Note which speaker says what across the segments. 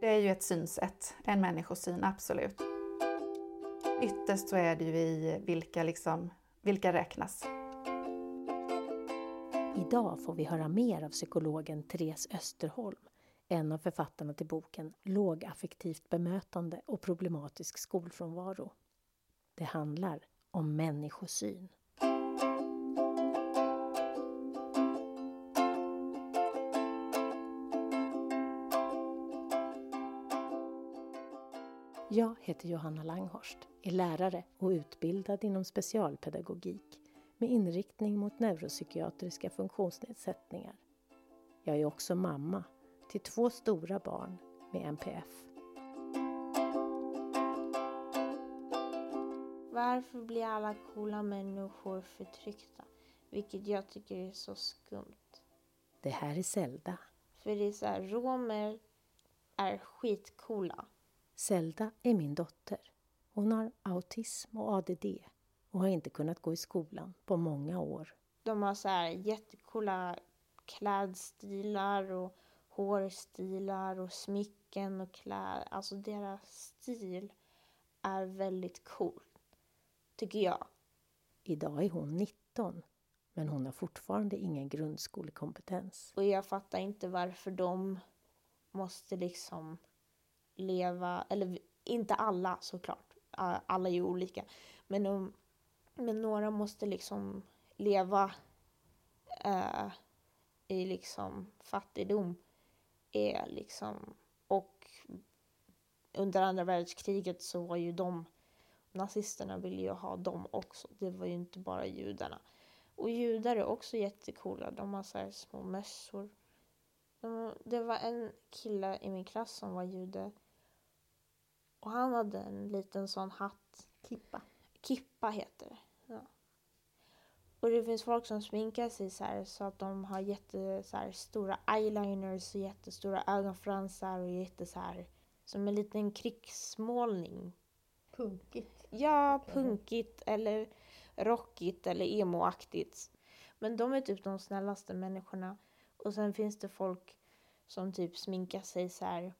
Speaker 1: Det är ju ett synsätt, en människosyn, absolut. Ytterst så är det ju i vilka, liksom, vilka räknas.
Speaker 2: Idag får vi höra mer av psykologen Therese Österholm, en av författarna till boken Lågaffektivt bemötande och problematisk skolfrånvaro. Det handlar om människosyn. Jag heter Johanna Langhorst, är lärare och utbildad inom specialpedagogik med inriktning mot neuropsykiatriska funktionsnedsättningar. Jag är också mamma till två stora barn med NPF.
Speaker 3: Varför blir alla coola människor förtryckta? Vilket jag tycker är så skumt.
Speaker 2: Det här är Zelda.
Speaker 3: För det är så här, romer är skitcoola.
Speaker 2: Zelda är min dotter. Hon har autism och ADD och har inte kunnat gå i skolan på många år.
Speaker 3: De har så här jättecoola klädstilar och hårstilar och smycken och kläder. Alltså deras stil är väldigt cool, tycker jag.
Speaker 2: Idag är hon 19, men hon har fortfarande ingen grundskolekompetens.
Speaker 3: Och jag fattar inte varför de måste liksom leva, eller inte alla såklart, alla är ju olika, men, de, men några måste liksom leva uh, i liksom fattigdom är liksom, och under andra världskriget så var ju de, nazisterna ville ju ha dem också, det var ju inte bara judarna. Och judar är också jättecoola, de har så här små mössor. De, det var en kille i min klass som var jude och han hade en liten sån hatt.
Speaker 2: Kippa.
Speaker 3: Kippa heter det. Ja. Och det finns folk som sminkar sig så här så att de har jätte så här, stora eyeliners och jättestora ögonfransar och jätte så här som en liten krigsmålning.
Speaker 2: Punkigt.
Speaker 3: Ja, punkigt eller rockigt eller emoaktigt. Men de är typ de snällaste människorna. Och sen finns det folk som typ sminkar sig så här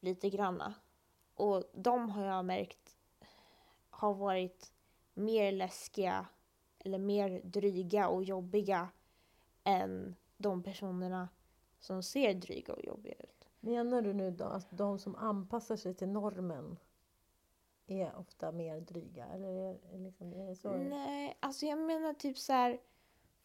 Speaker 3: lite granna. Och de har jag märkt har varit mer läskiga eller mer dryga och jobbiga än de personerna som ser dryga och jobbiga ut.
Speaker 2: Menar du nu då att de som anpassar sig till normen är ofta mer dryga? Eller är, liksom, är det så?
Speaker 3: Nej, alltså jag menar typ så här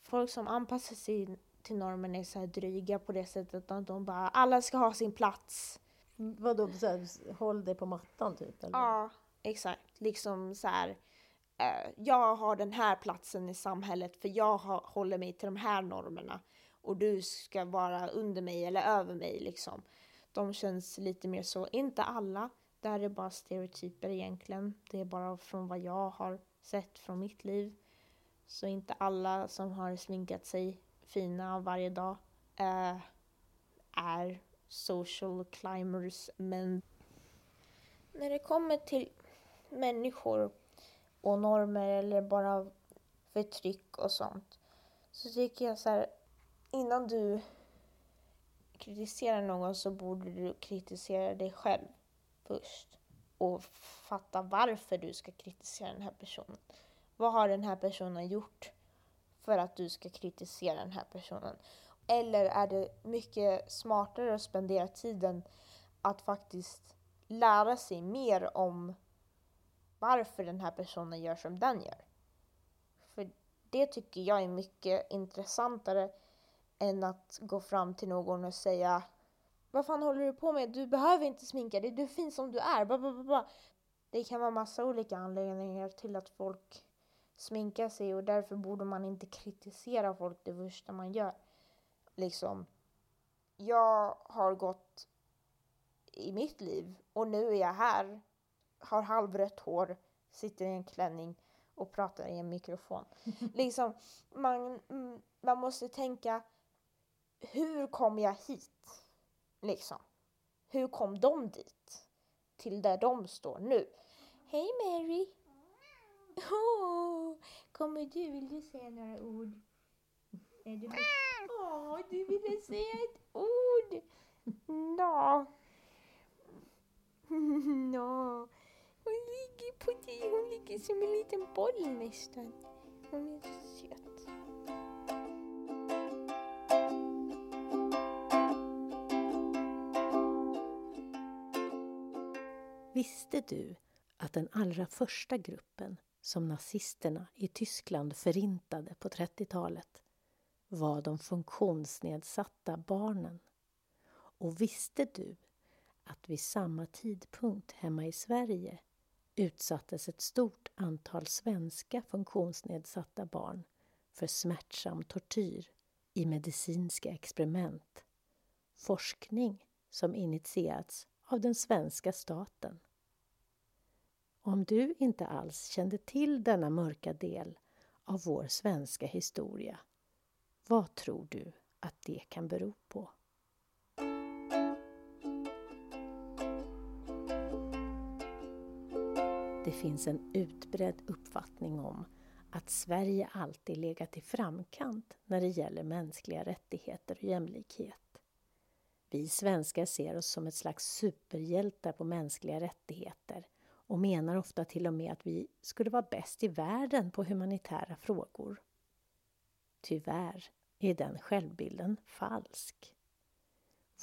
Speaker 3: folk som anpassar sig till normen är så dryga på det sättet att de bara alla ska ha sin plats.
Speaker 2: Vadå, så här, håll dig på mattan typ? Eller?
Speaker 3: Ja, exakt. Liksom så här, eh, jag har den här platsen i samhället för jag har, håller mig till de här normerna och du ska vara under mig eller över mig liksom. De känns lite mer så, inte alla, där är bara stereotyper egentligen. Det är bara från vad jag har sett från mitt liv. Så inte alla som har sminkat sig fina varje dag eh, är social climbers. Men när det kommer till människor och normer eller bara förtryck och sånt så tycker jag så här, innan du kritiserar någon så borde du kritisera dig själv först och fatta varför du ska kritisera den här personen. Vad har den här personen gjort för att du ska kritisera den här personen? Eller är det mycket smartare att spendera tiden att faktiskt lära sig mer om varför den här personen gör som den gör? För det tycker jag är mycket intressantare än att gå fram till någon och säga Vad fan håller du på med? Du behöver inte sminka dig, du är fin som du är. Blablabla. Det kan vara massa olika anledningar till att folk sminkar sig och därför borde man inte kritisera folk det första man gör liksom, jag har gått i mitt liv och nu är jag här, har halvrött hår, sitter i en klänning och pratar i en mikrofon. liksom, man, man måste tänka, hur kom jag hit? Liksom. Hur kom de dit? Till där de står nu. Hej Mary! Oh, kommer du, vill du säga några ord? Nej, du fick... Mm. Åh, du ville säga ett ord! Nå. Nå. Hon ligger på dig, hon ligger som en liten boll nästan. Hon är så söt.
Speaker 2: Visste du att den allra första gruppen som nazisterna i Tyskland förintade på 30-talet var de funktionsnedsatta barnen? Och visste du att vid samma tidpunkt hemma i Sverige utsattes ett stort antal svenska funktionsnedsatta barn för smärtsam tortyr i medicinska experiment. Forskning som initierats av den svenska staten. Om du inte alls kände till denna mörka del av vår svenska historia, vad tror du att det kan bero på? Det finns en utbredd uppfattning om att Sverige alltid legat i framkant när det gäller mänskliga rättigheter och jämlikhet. Vi svenskar ser oss som ett slags superhjältar på mänskliga rättigheter och menar ofta till och med att vi skulle vara bäst i världen på humanitära frågor. Tyvärr är den självbilden falsk.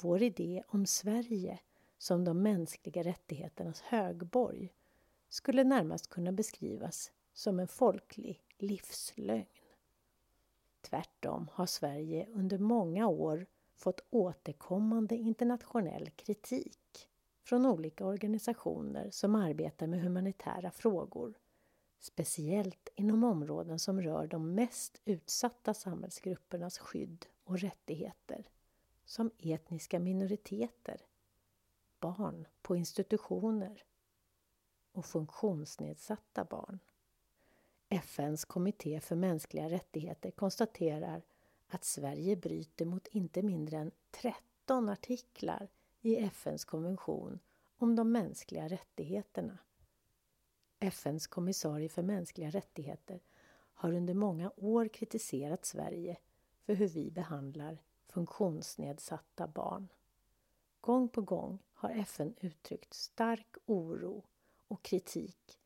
Speaker 2: Vår idé om Sverige som de mänskliga rättigheternas högborg skulle närmast kunna beskrivas som en folklig livslögn. Tvärtom har Sverige under många år fått återkommande internationell kritik från olika organisationer som arbetar med humanitära frågor, speciellt inom områden som rör de mest utsatta samhällsgruppernas skydd och rättigheter, som etniska minoriteter, barn på institutioner och funktionsnedsatta barn. FNs kommitté för mänskliga rättigheter konstaterar att Sverige bryter mot inte mindre än 13 artiklar i FNs konvention om de mänskliga rättigheterna. FNs kommissarie för mänskliga rättigheter har under många år kritiserat Sverige för hur vi behandlar funktionsnedsatta barn. Gång på gång har FN uttryckt stark oro och kritik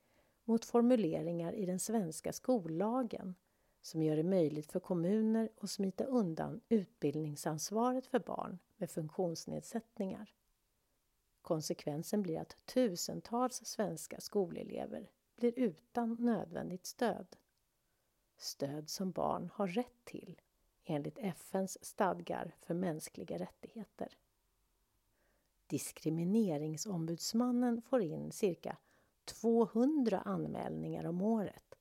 Speaker 2: mot formuleringar i den svenska skollagen som gör det möjligt för kommuner att smita undan utbildningsansvaret för barn med funktionsnedsättningar. Konsekvensen blir att tusentals svenska skolelever blir utan nödvändigt stöd. Stöd som barn har rätt till enligt FNs stadgar för mänskliga rättigheter. Diskrimineringsombudsmannen får in cirka 200 anmälningar om året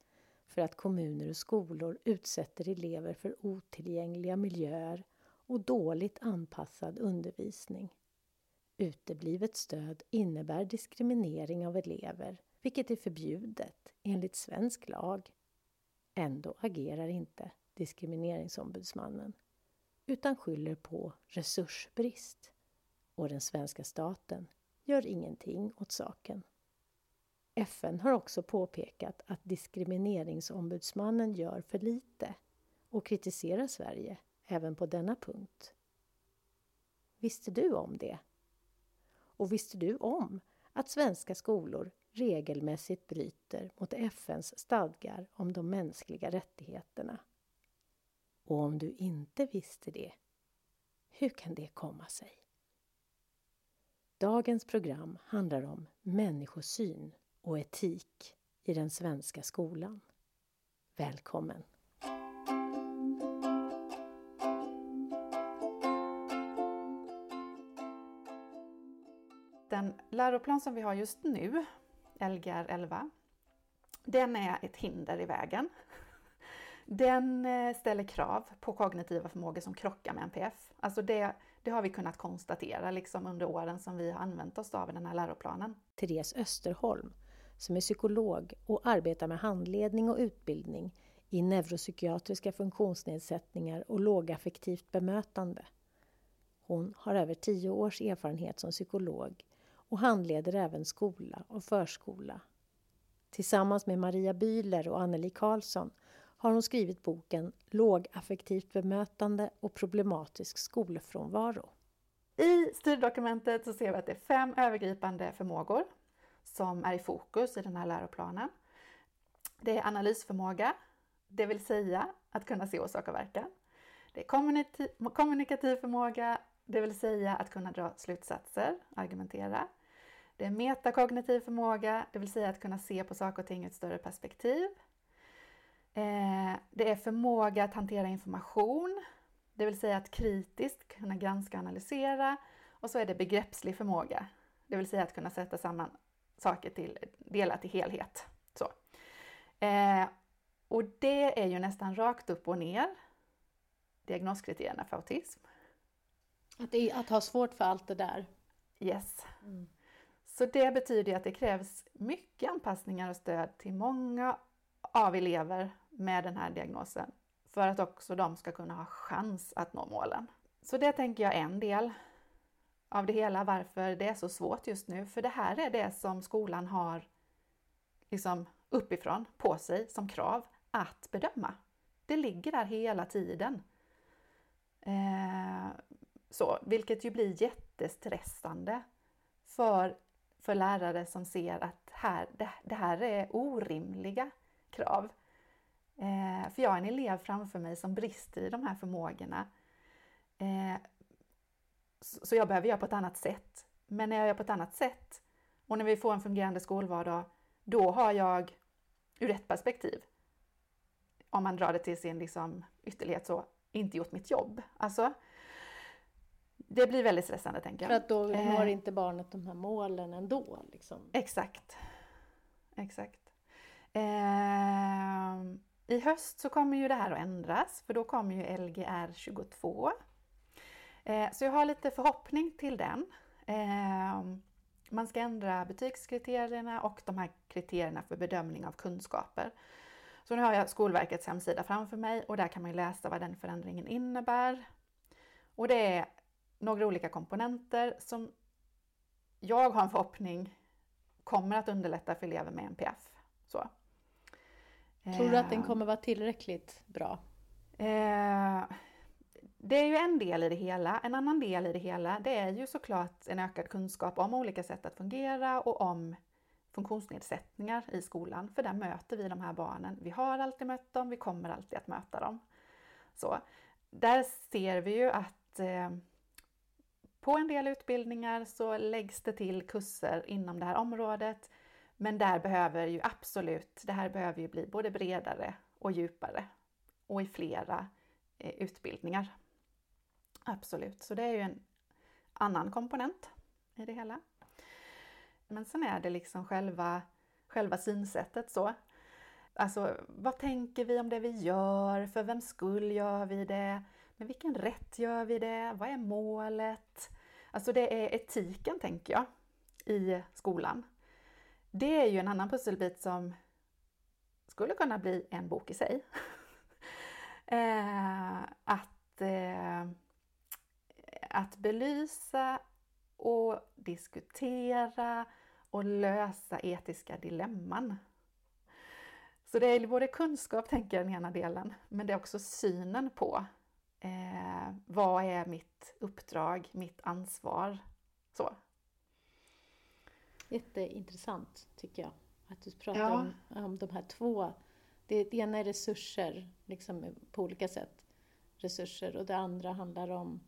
Speaker 2: för att kommuner och skolor utsätter elever för otillgängliga miljöer och dåligt anpassad undervisning. Uteblivet stöd innebär diskriminering av elever, vilket är förbjudet enligt svensk lag. Ändå agerar inte Diskrimineringsombudsmannen utan skyller på resursbrist och den svenska staten gör ingenting åt saken. FN har också påpekat att Diskrimineringsombudsmannen gör för lite och kritiserar Sverige även på denna punkt. Visste du om det? Och visste du om att svenska skolor regelmässigt bryter mot FNs stadgar om de mänskliga rättigheterna? Och om du inte visste det, hur kan det komma sig? Dagens program handlar om människosyn och etik i den svenska skolan. Välkommen!
Speaker 1: Läroplan som vi har just nu, Lgr 11, den är ett hinder i vägen. Den eh, ställer krav på kognitiva förmågor som krockar med NPF. Alltså det, det har vi kunnat konstatera liksom under åren som vi har använt oss av den här läroplanen.
Speaker 2: Therese Österholm som är psykolog och arbetar med handledning och utbildning i neuropsykiatriska funktionsnedsättningar och lågaffektivt bemötande. Hon har över tio års erfarenhet som psykolog och handleder även skola och förskola. Tillsammans med Maria Bühler och Anneli Karlsson har hon skrivit boken Lågaffektivt bemötande och problematisk skolfrånvaro.
Speaker 1: I styrdokumentet så ser vi att det är fem övergripande förmågor som är i fokus i den här läroplanen. Det är analysförmåga, det vill säga att kunna se orsak och verkan. Det är kommunikativ, kommunikativ förmåga, det vill säga att kunna dra slutsatser, argumentera. Det är metakognitiv förmåga, det vill säga att kunna se på saker och ting ur ett större perspektiv. Eh, det är förmåga att hantera information, det vill säga att kritiskt kunna granska och analysera. Och så är det begreppslig förmåga, det vill säga att kunna sätta samman saker till delar till helhet. Så. Eh, och det är ju nästan rakt upp och ner diagnoskriterierna för autism.
Speaker 2: Att, det, att ha svårt för allt det där?
Speaker 1: Yes. Mm. Så det betyder att det krävs mycket anpassningar och stöd till många av elever med den här diagnosen för att också de ska kunna ha chans att nå målen. Så det tänker jag är en del av det hela, varför det är så svårt just nu. För det här är det som skolan har liksom uppifrån på sig som krav att bedöma. Det ligger där hela tiden. Eh, så, vilket ju blir jättestressande för, för lärare som ser att här, det, det här är orimliga krav. Eh, för jag har en elev framför mig som brister i de här förmågorna. Eh, så, så jag behöver göra på ett annat sätt. Men när jag gör på ett annat sätt och när vi får en fungerande skolvardag, då har jag ur ett perspektiv, om man drar det till sin liksom ytterlighet så, inte gjort mitt jobb. Alltså, det blir väldigt stressande tänker jag.
Speaker 2: För att då når eh, inte barnet de här målen ändå? Liksom.
Speaker 1: Exakt. Exakt. Eh, I höst så kommer ju det här att ändras för då kommer ju Lgr 22. Eh, så jag har lite förhoppning till den. Eh, man ska ändra betygskriterierna och de här kriterierna för bedömning av kunskaper. Så nu har jag Skolverkets hemsida framför mig och där kan man läsa vad den förändringen innebär. Och det är några olika komponenter som jag har en förhoppning kommer att underlätta för elever med NPF. Så.
Speaker 2: Tror du att den eh. kommer vara tillräckligt bra?
Speaker 1: Eh, det är ju en del i det hela. En annan del i det hela det är ju såklart en ökad kunskap om olika sätt att fungera och om funktionsnedsättningar i skolan. För där möter vi de här barnen. Vi har alltid mött dem, vi kommer alltid att möta dem. Så, där ser vi ju att eh, på en del utbildningar så läggs det till kurser inom det här området. Men där behöver ju absolut, det här behöver ju bli både bredare och djupare och i flera eh, utbildningar. Absolut, så det är ju en annan komponent i det hela. Men sen är det liksom själva, själva synsättet så. Alltså, vad tänker vi om det vi gör? För vem skull gör vi det? Med vilken rätt gör vi det? Vad är målet? Alltså det är etiken, tänker jag, i skolan. Det är ju en annan pusselbit som skulle kunna bli en bok i sig. eh, att, eh, att belysa och diskutera och lösa etiska dilemman. Så det är både kunskap, tänker jag, den ena delen, men det är också synen på eh, vad är mitt uppdrag, mitt ansvar. Så.
Speaker 2: Jätteintressant tycker jag, att du pratar ja. om, om de här två. Det, det ena är resurser, liksom på olika sätt, resurser, och det andra handlar om,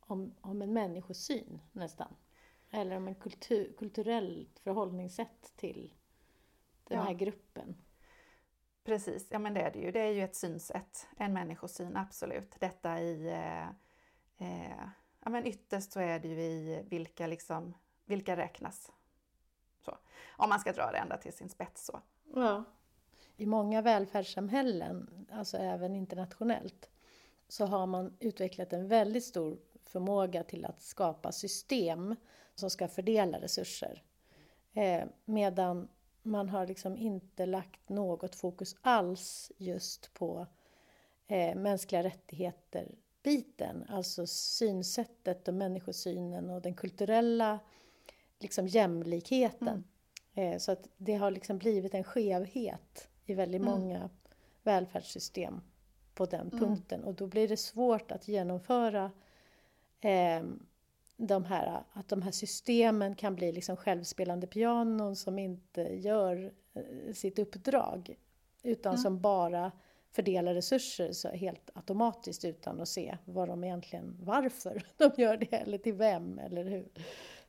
Speaker 2: om, om en människosyn nästan. Eller om en kultur, kulturellt förhållningssätt till den ja. här gruppen.
Speaker 1: Precis, ja men det är det ju. Det är ju ett synsätt, en människosyn, absolut. Detta i... Eh, eh, ja men ytterst så är det ju i vilka liksom, vilka räknas. Så. Om man ska dra det ända till sin spets så.
Speaker 2: Ja. I många välfärdssamhällen, alltså även internationellt, så har man utvecklat en väldigt stor förmåga till att skapa system som ska fördela resurser. Eh, medan man har liksom inte lagt något fokus alls just på eh, mänskliga rättigheter-biten. Alltså synsättet och människosynen och den kulturella liksom, jämlikheten. Mm. Eh, så att det har liksom blivit en skevhet i väldigt mm. många välfärdssystem på den mm. punkten. Och då blir det svårt att genomföra eh, de här, att de här systemen kan bli liksom självspelande pianon som inte gör eh, sitt uppdrag utan
Speaker 1: Mm.
Speaker 2: som bara fördelar resurser så helt automatiskt utan att se vad de egentligen, varför de gör det eller till vem eller hur.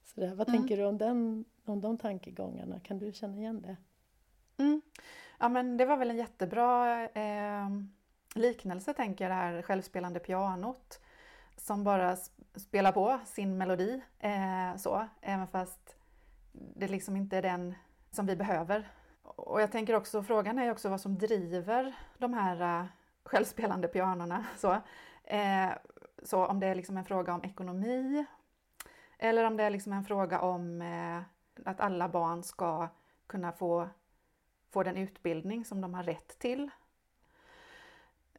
Speaker 2: Så där, vad
Speaker 1: Mm.
Speaker 2: tänker du om, den, om de tankegångarna? Kan du känna igen det?
Speaker 1: Mm. Ja men det var väl en jättebra eh, liknelse tänker jag, det här självspelande pianot. Som bara spelar på sin melodi eh, så, även fast det liksom inte är den som vi behöver. Och jag tänker också, frågan är ju också vad som driver de här eh, självspelande pianorna. Så, eh, så om det är liksom en fråga om ekonomi eller om det är liksom en fråga om eh, att alla barn ska kunna få få den utbildning som de har rätt till.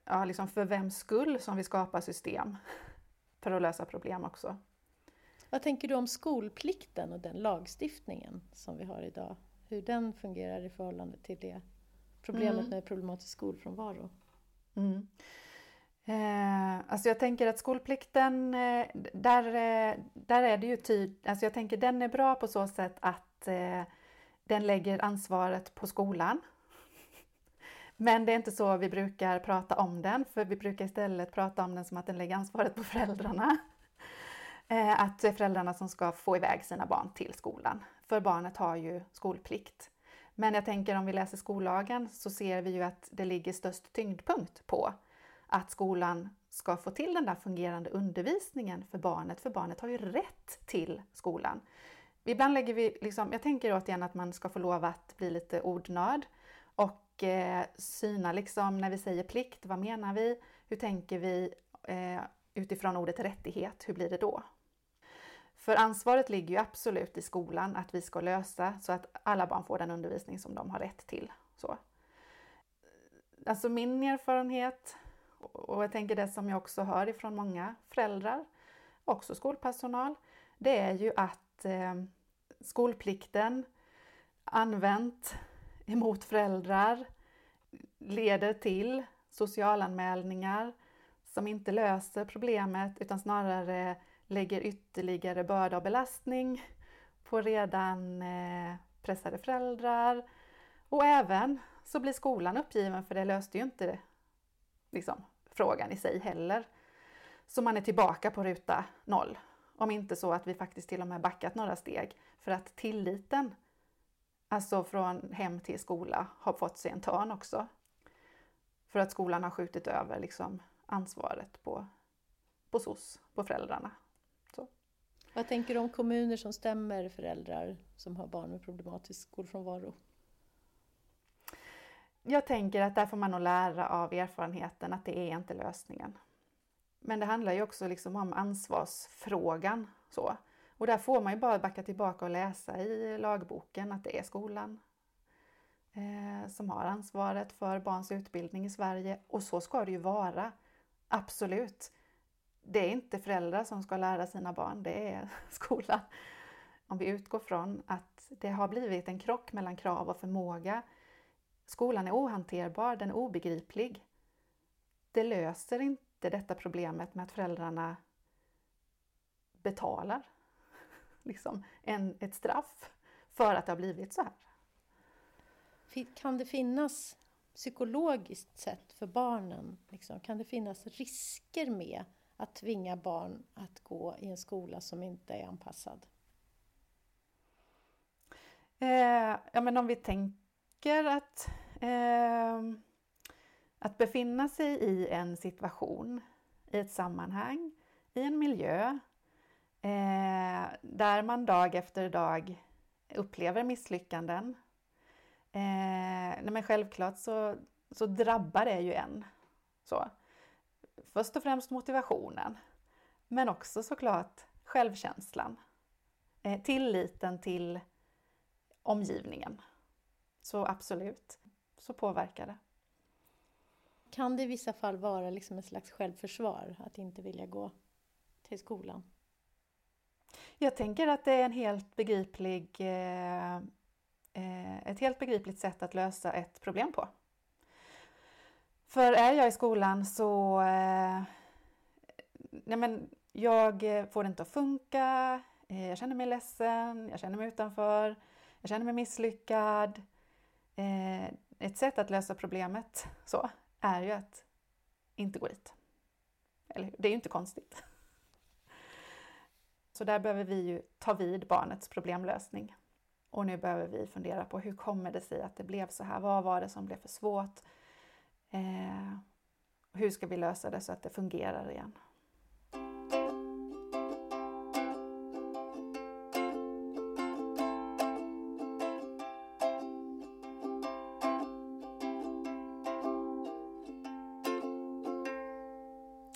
Speaker 1: Ja, liksom för vems skull som vi skapar system för att lösa problem också.
Speaker 2: Vad tänker du om skolplikten och den lagstiftningen som vi har idag? Hur den fungerar i förhållande till det problemet
Speaker 1: Mm.
Speaker 2: med problematisk skolfrånvaro?
Speaker 1: Mm. Eh, alltså jag tänker att skolplikten, eh, där, eh, där är det ju tydligt, alltså jag tänker den är bra på så sätt att eh, den lägger ansvaret på skolan. Men det är inte så vi brukar prata om den, för vi brukar istället prata om den som att den lägger ansvaret på föräldrarna. Eh, att det är föräldrarna som ska få iväg sina barn till skolan, för barnet har ju skolplikt. Men jag tänker om vi läser skollagen så ser vi ju att det ligger störst tyngdpunkt på att skolan ska få till den där fungerande undervisningen för barnet, för barnet har ju rätt till skolan. Ibland lägger vi, liksom, jag tänker återigen att man ska få lov att bli lite ordnörd och eh, syna liksom när vi säger plikt, vad menar vi? Hur tänker vi eh, utifrån ordet rättighet, hur blir det då? För ansvaret ligger ju absolut i skolan att vi ska lösa så att alla barn får den undervisning som de har rätt till. Så. Alltså min erfarenhet och jag tänker det som jag också hör ifrån många föräldrar, också skolpersonal, det är ju att eh, skolplikten använt emot föräldrar leder till socialanmälningar som inte löser problemet utan snarare lägger ytterligare börda och belastning på redan eh, pressade föräldrar. Och även så blir skolan uppgiven för det löste ju inte liksom, frågan i sig heller. Så man är tillbaka på ruta noll. Om inte så att vi faktiskt till och med backat några steg för att tilliten, alltså från hem till skola, har fått sig en törn också. För att skolan har skjutit över liksom, ansvaret på, på SOS, på föräldrarna.
Speaker 2: Vad tänker du om kommuner som stämmer föräldrar som har barn med problematisk skolfrånvaro?
Speaker 1: Jag tänker att där får man nog lära av erfarenheten att det är inte lösningen. Men det handlar ju också liksom om ansvarsfrågan. Så. Och där får man ju bara backa tillbaka och läsa i lagboken att det är skolan eh, som har ansvaret för barns utbildning i Sverige. Och så ska det ju vara. Absolut. Det är inte föräldrar som ska lära sina barn, det är skolan. Om vi utgår från att det har blivit en krock mellan krav och förmåga. Skolan är ohanterbar, den är obegriplig. Det löser inte detta problemet med att föräldrarna betalar liksom en, ett straff för att det har blivit så här.
Speaker 2: Kan det finnas psykologiskt sett för barnen, liksom, kan det finnas risker med att tvinga barn att gå i en skola som inte är anpassad?
Speaker 1: Eh, ja, men om vi tänker att, eh, att befinna sig i en situation, i ett sammanhang, i en miljö eh, där man dag efter dag upplever misslyckanden. Eh, nej, men självklart så, så drabbar det ju en. Så. Först och främst motivationen, men också såklart självkänslan. Eh, tilliten till omgivningen. Så absolut, så påverkar det.
Speaker 2: Kan det i vissa fall vara liksom ett slags självförsvar att inte vilja gå till skolan?
Speaker 1: Jag tänker att det är en helt begriplig, eh, eh, ett helt begripligt sätt att lösa ett problem på. För är jag i skolan så... Eh, nej men, jag får det inte att funka, eh, jag känner mig ledsen, jag känner mig utanför, jag känner mig misslyckad. eh, ett sätt att lösa problemet så är ju att inte gå dit. Eller? Det är ju inte konstigt. Så där behöver vi ju ta vid barnets problemlösning. Och nu behöver vi fundera på hur kommer det sig att det blev så här? Vad var det som blev för svårt? Eh, hur ska vi lösa det så att det fungerar igen?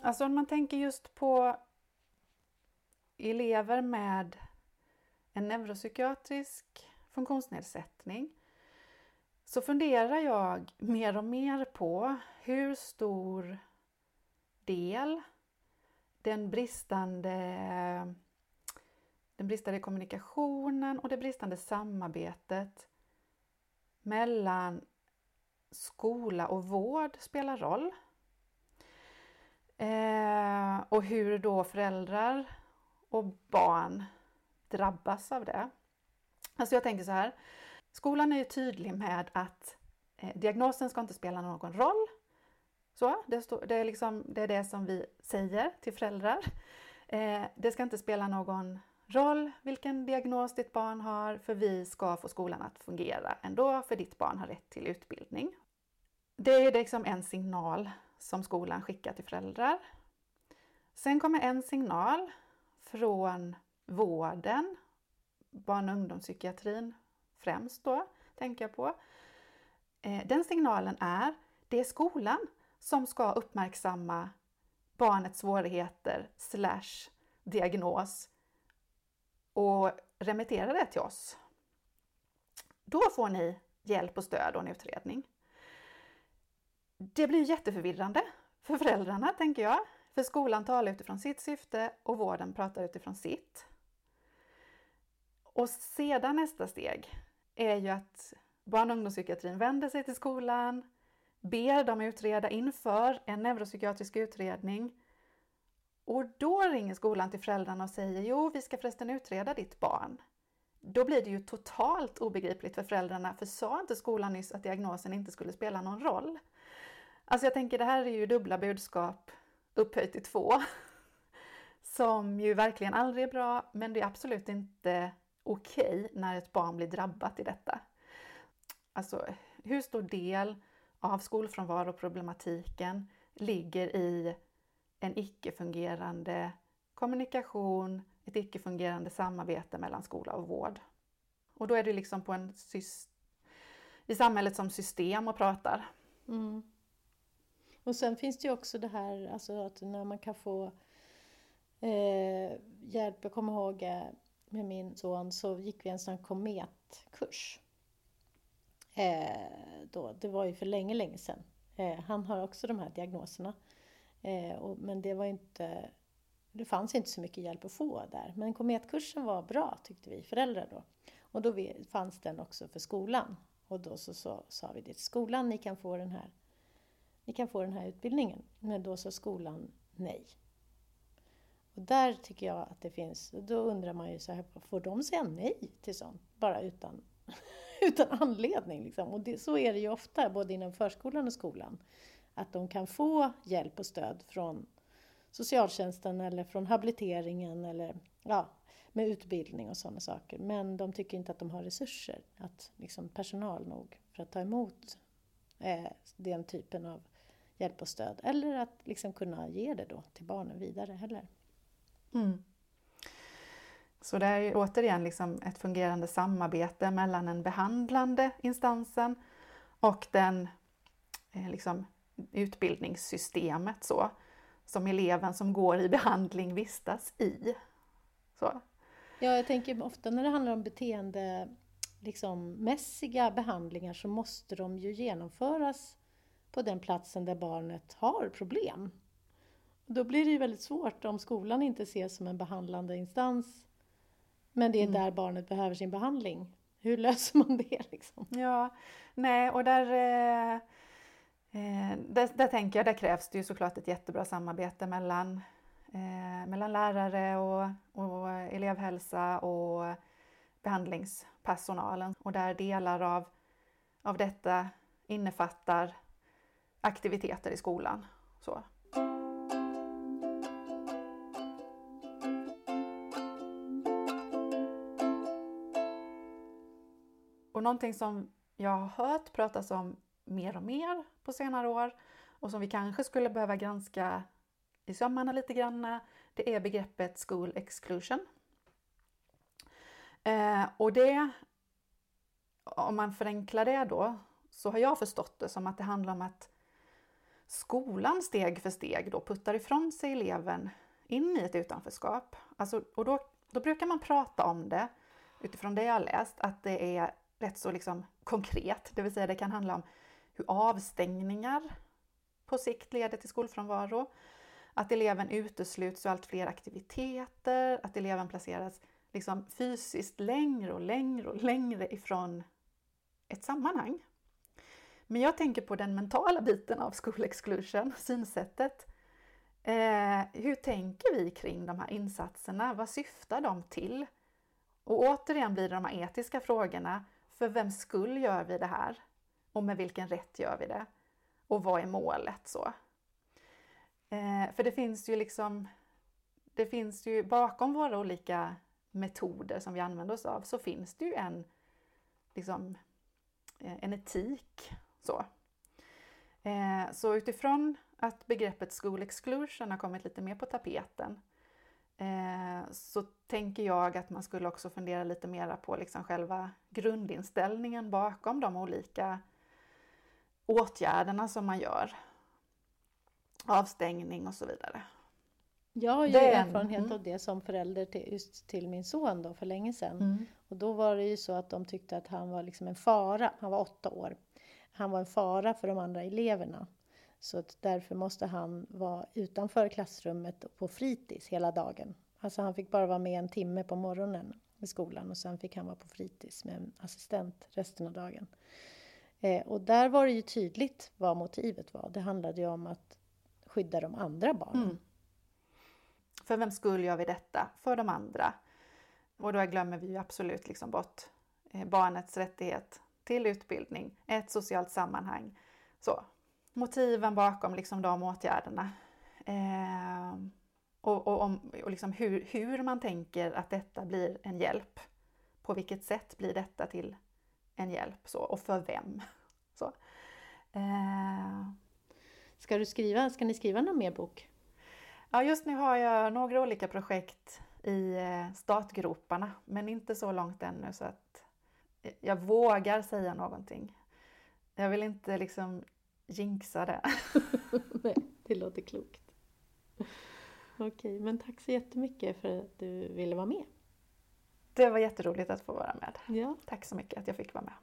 Speaker 1: Alltså om man tänker just på elever med en neuropsykiatrisk funktionsnedsättning så funderar jag mer och mer på hur stor del den bristande, den bristande kommunikationen och det bristande samarbetet mellan skola och vård spelar roll. Eh, och hur då föräldrar och barn drabbas av det. Alltså jag tänker så här, skolan är ju tydlig med att eh, diagnosen ska inte spela någon roll. Så, det, stå, det, är liksom, det är det som vi säger till föräldrar. Eh, det ska inte spela någon roll vilken diagnos ditt barn har, för vi ska få skolan att fungera ändå, för ditt barn har rätt till utbildning. Det är liksom en signal som skolan skickar till föräldrar. Sen kommer en signal från vården, barn och ungdomspsykiatrin främst då, tänker jag på. Eh, den signalen är, det är skolan som ska uppmärksamma barnets svårigheter slash diagnos och remittera det till oss. Då får ni hjälp och stöd och en utredning. Det blir jätteförvirrande för föräldrarna, tänker jag. För skolan talar utifrån sitt syfte och vården pratar utifrån sitt. Och sedan nästa steg är ju att barn och ungdomspsykiatrin vänder sig till skolan, ber dem utreda inför en neuropsykiatrisk utredning. Och då ringer skolan till föräldrarna och säger jo, vi ska förresten utreda ditt barn. Då blir det ju totalt obegripligt för föräldrarna, för sa inte skolan nyss att diagnosen inte skulle spela någon roll? Alltså jag tänker det här är ju dubbla budskap upphöjt till två. Som ju verkligen aldrig är bra, men det är absolut inte okej okay när ett barn blir drabbat i detta. Alltså hur stor del av skolfrånvaroproblematiken ligger i en icke-fungerande kommunikation, ett icke-fungerande samarbete mellan skola och vård. Och då är det liksom på en i samhället som system och pratar. Mm.
Speaker 2: Och sen finns det ju också det här alltså att när man kan få eh, hjälp. Jag kommer ihåg eh, med min son så gick vi en sån kometkurs. Eh, då, det var ju för länge, länge sedan. Eh, han har också de här diagnoserna. Eh, och, men det var inte det fanns inte så mycket hjälp att få där. Men kometkursen var bra tyckte vi föräldrar då. Och då fanns den också för skolan. Och då så, så sa vi det till skolan, ni kan få den här ni kan få den här utbildningen. Men då sa skolan nej. Och där tycker jag att det finns, då undrar man ju så här, får de säga nej till sånt? Bara utan, utan anledning liksom. Och det, så är det ju ofta, både inom förskolan och skolan. Att de kan få hjälp och stöd från socialtjänsten eller från habiliteringen eller ja, med utbildning och sådana saker. Men de tycker inte att de har resurser, att liksom personal nog för att ta emot eh, den typen av hjälp och stöd. Eller att liksom kunna ge det då till barnen vidare heller. Mm.
Speaker 1: Så det är återigen liksom ett fungerande samarbete mellan den behandlande instansen och den eh, liksom, utbildningssystemet så, som eleven som går i behandling vistas i. Så.
Speaker 2: Ja, jag tänker ofta när det handlar om beteende liksom, mässiga behandlingar så måste de ju genomföras på den platsen där barnet har problem. Då blir det ju väldigt svårt om skolan inte ses som en behandlande instans men det är mm. där barnet behöver sin behandling. Hur löser man det? Liksom?
Speaker 1: Ja, nej och där, eh, eh, där, där, tänker jag, där krävs det ju såklart ett jättebra samarbete mellan, eh, mellan lärare och, och elevhälsa och behandlingspersonalen och där delar av av detta innefattar aktiviteter i skolan. Så. Och någonting som jag har hört pratas om mer och mer på senare år och som vi kanske skulle behöva granska i sömmarna lite grann, det är begreppet school exclusion. Eh, och det, om man förenklar det då, så har jag förstått det som att det handlar om att skolan steg för steg då puttar ifrån sig eleven in i ett utanförskap. Alltså, och då, då brukar man prata om det utifrån det jag har läst, att det är rätt så liksom konkret, det vill säga det kan handla om hur avstängningar på sikt leder till skolfrånvaro, att eleven utesluts ur allt fler aktiviteter, att eleven placeras liksom fysiskt längre och längre och längre ifrån ett sammanhang. Men jag tänker på den mentala biten av school exclusion, synsättet. Eh, hur tänker vi kring de här insatserna? Vad syftar de till? Och återigen blir det de här etiska frågorna. För vem skull gör vi det här? Och med vilken rätt gör vi det? Och vad är målet? så? Eh, för det finns ju liksom, det finns ju bakom våra olika metoder som vi använder oss av så finns det ju en, liksom, eh, en etik. Så. Eh, så utifrån att begreppet school exclusion har kommit lite mer på tapeten eh, så tänker jag att man skulle också fundera lite mera på liksom själva grundinställningen bakom de olika åtgärderna som man gör. Avstängning och så vidare.
Speaker 2: Jag har ju
Speaker 1: Det-
Speaker 2: erfarenhet
Speaker 1: mm.
Speaker 2: av det som förälder till, just till min son då för länge sedan.
Speaker 1: Mm.
Speaker 2: Och då var det ju så att de tyckte att han var liksom en fara. Han var åtta år. Han var en fara för de andra eleverna. Så att därför måste han vara utanför klassrummet och på fritids hela dagen. Alltså han fick bara vara med en timme på morgonen i skolan och sen fick han vara på fritids med en assistent resten av dagen. Eh, och där var det ju tydligt vad motivet var. Det handlade ju om att skydda de andra barnen.
Speaker 1: Mm. För vem skull gör vi detta? För de andra. Och då glömmer vi ju absolut liksom bort eh, barnets rättighet till utbildning, ett socialt sammanhang. Så. Motiven bakom liksom de åtgärderna. Eh, och och, om, och liksom hur, hur man tänker att detta blir en hjälp. På vilket sätt blir detta till en hjälp? Så, och för vem? Så. Eh,
Speaker 2: Ska, du skriva, ska ni skriva någon mer bok?
Speaker 1: Ja, just nu har jag några olika projekt i eh, startgroparna, men inte så långt ännu så att jag vågar säga någonting. Jag vill inte liksom jinxa det.
Speaker 2: Nej, det låter klokt. Okej, men tack så jättemycket för att du ville vara med.
Speaker 1: Det var jätteroligt att få vara med.
Speaker 2: Ja.
Speaker 1: Tack så mycket att jag fick vara med.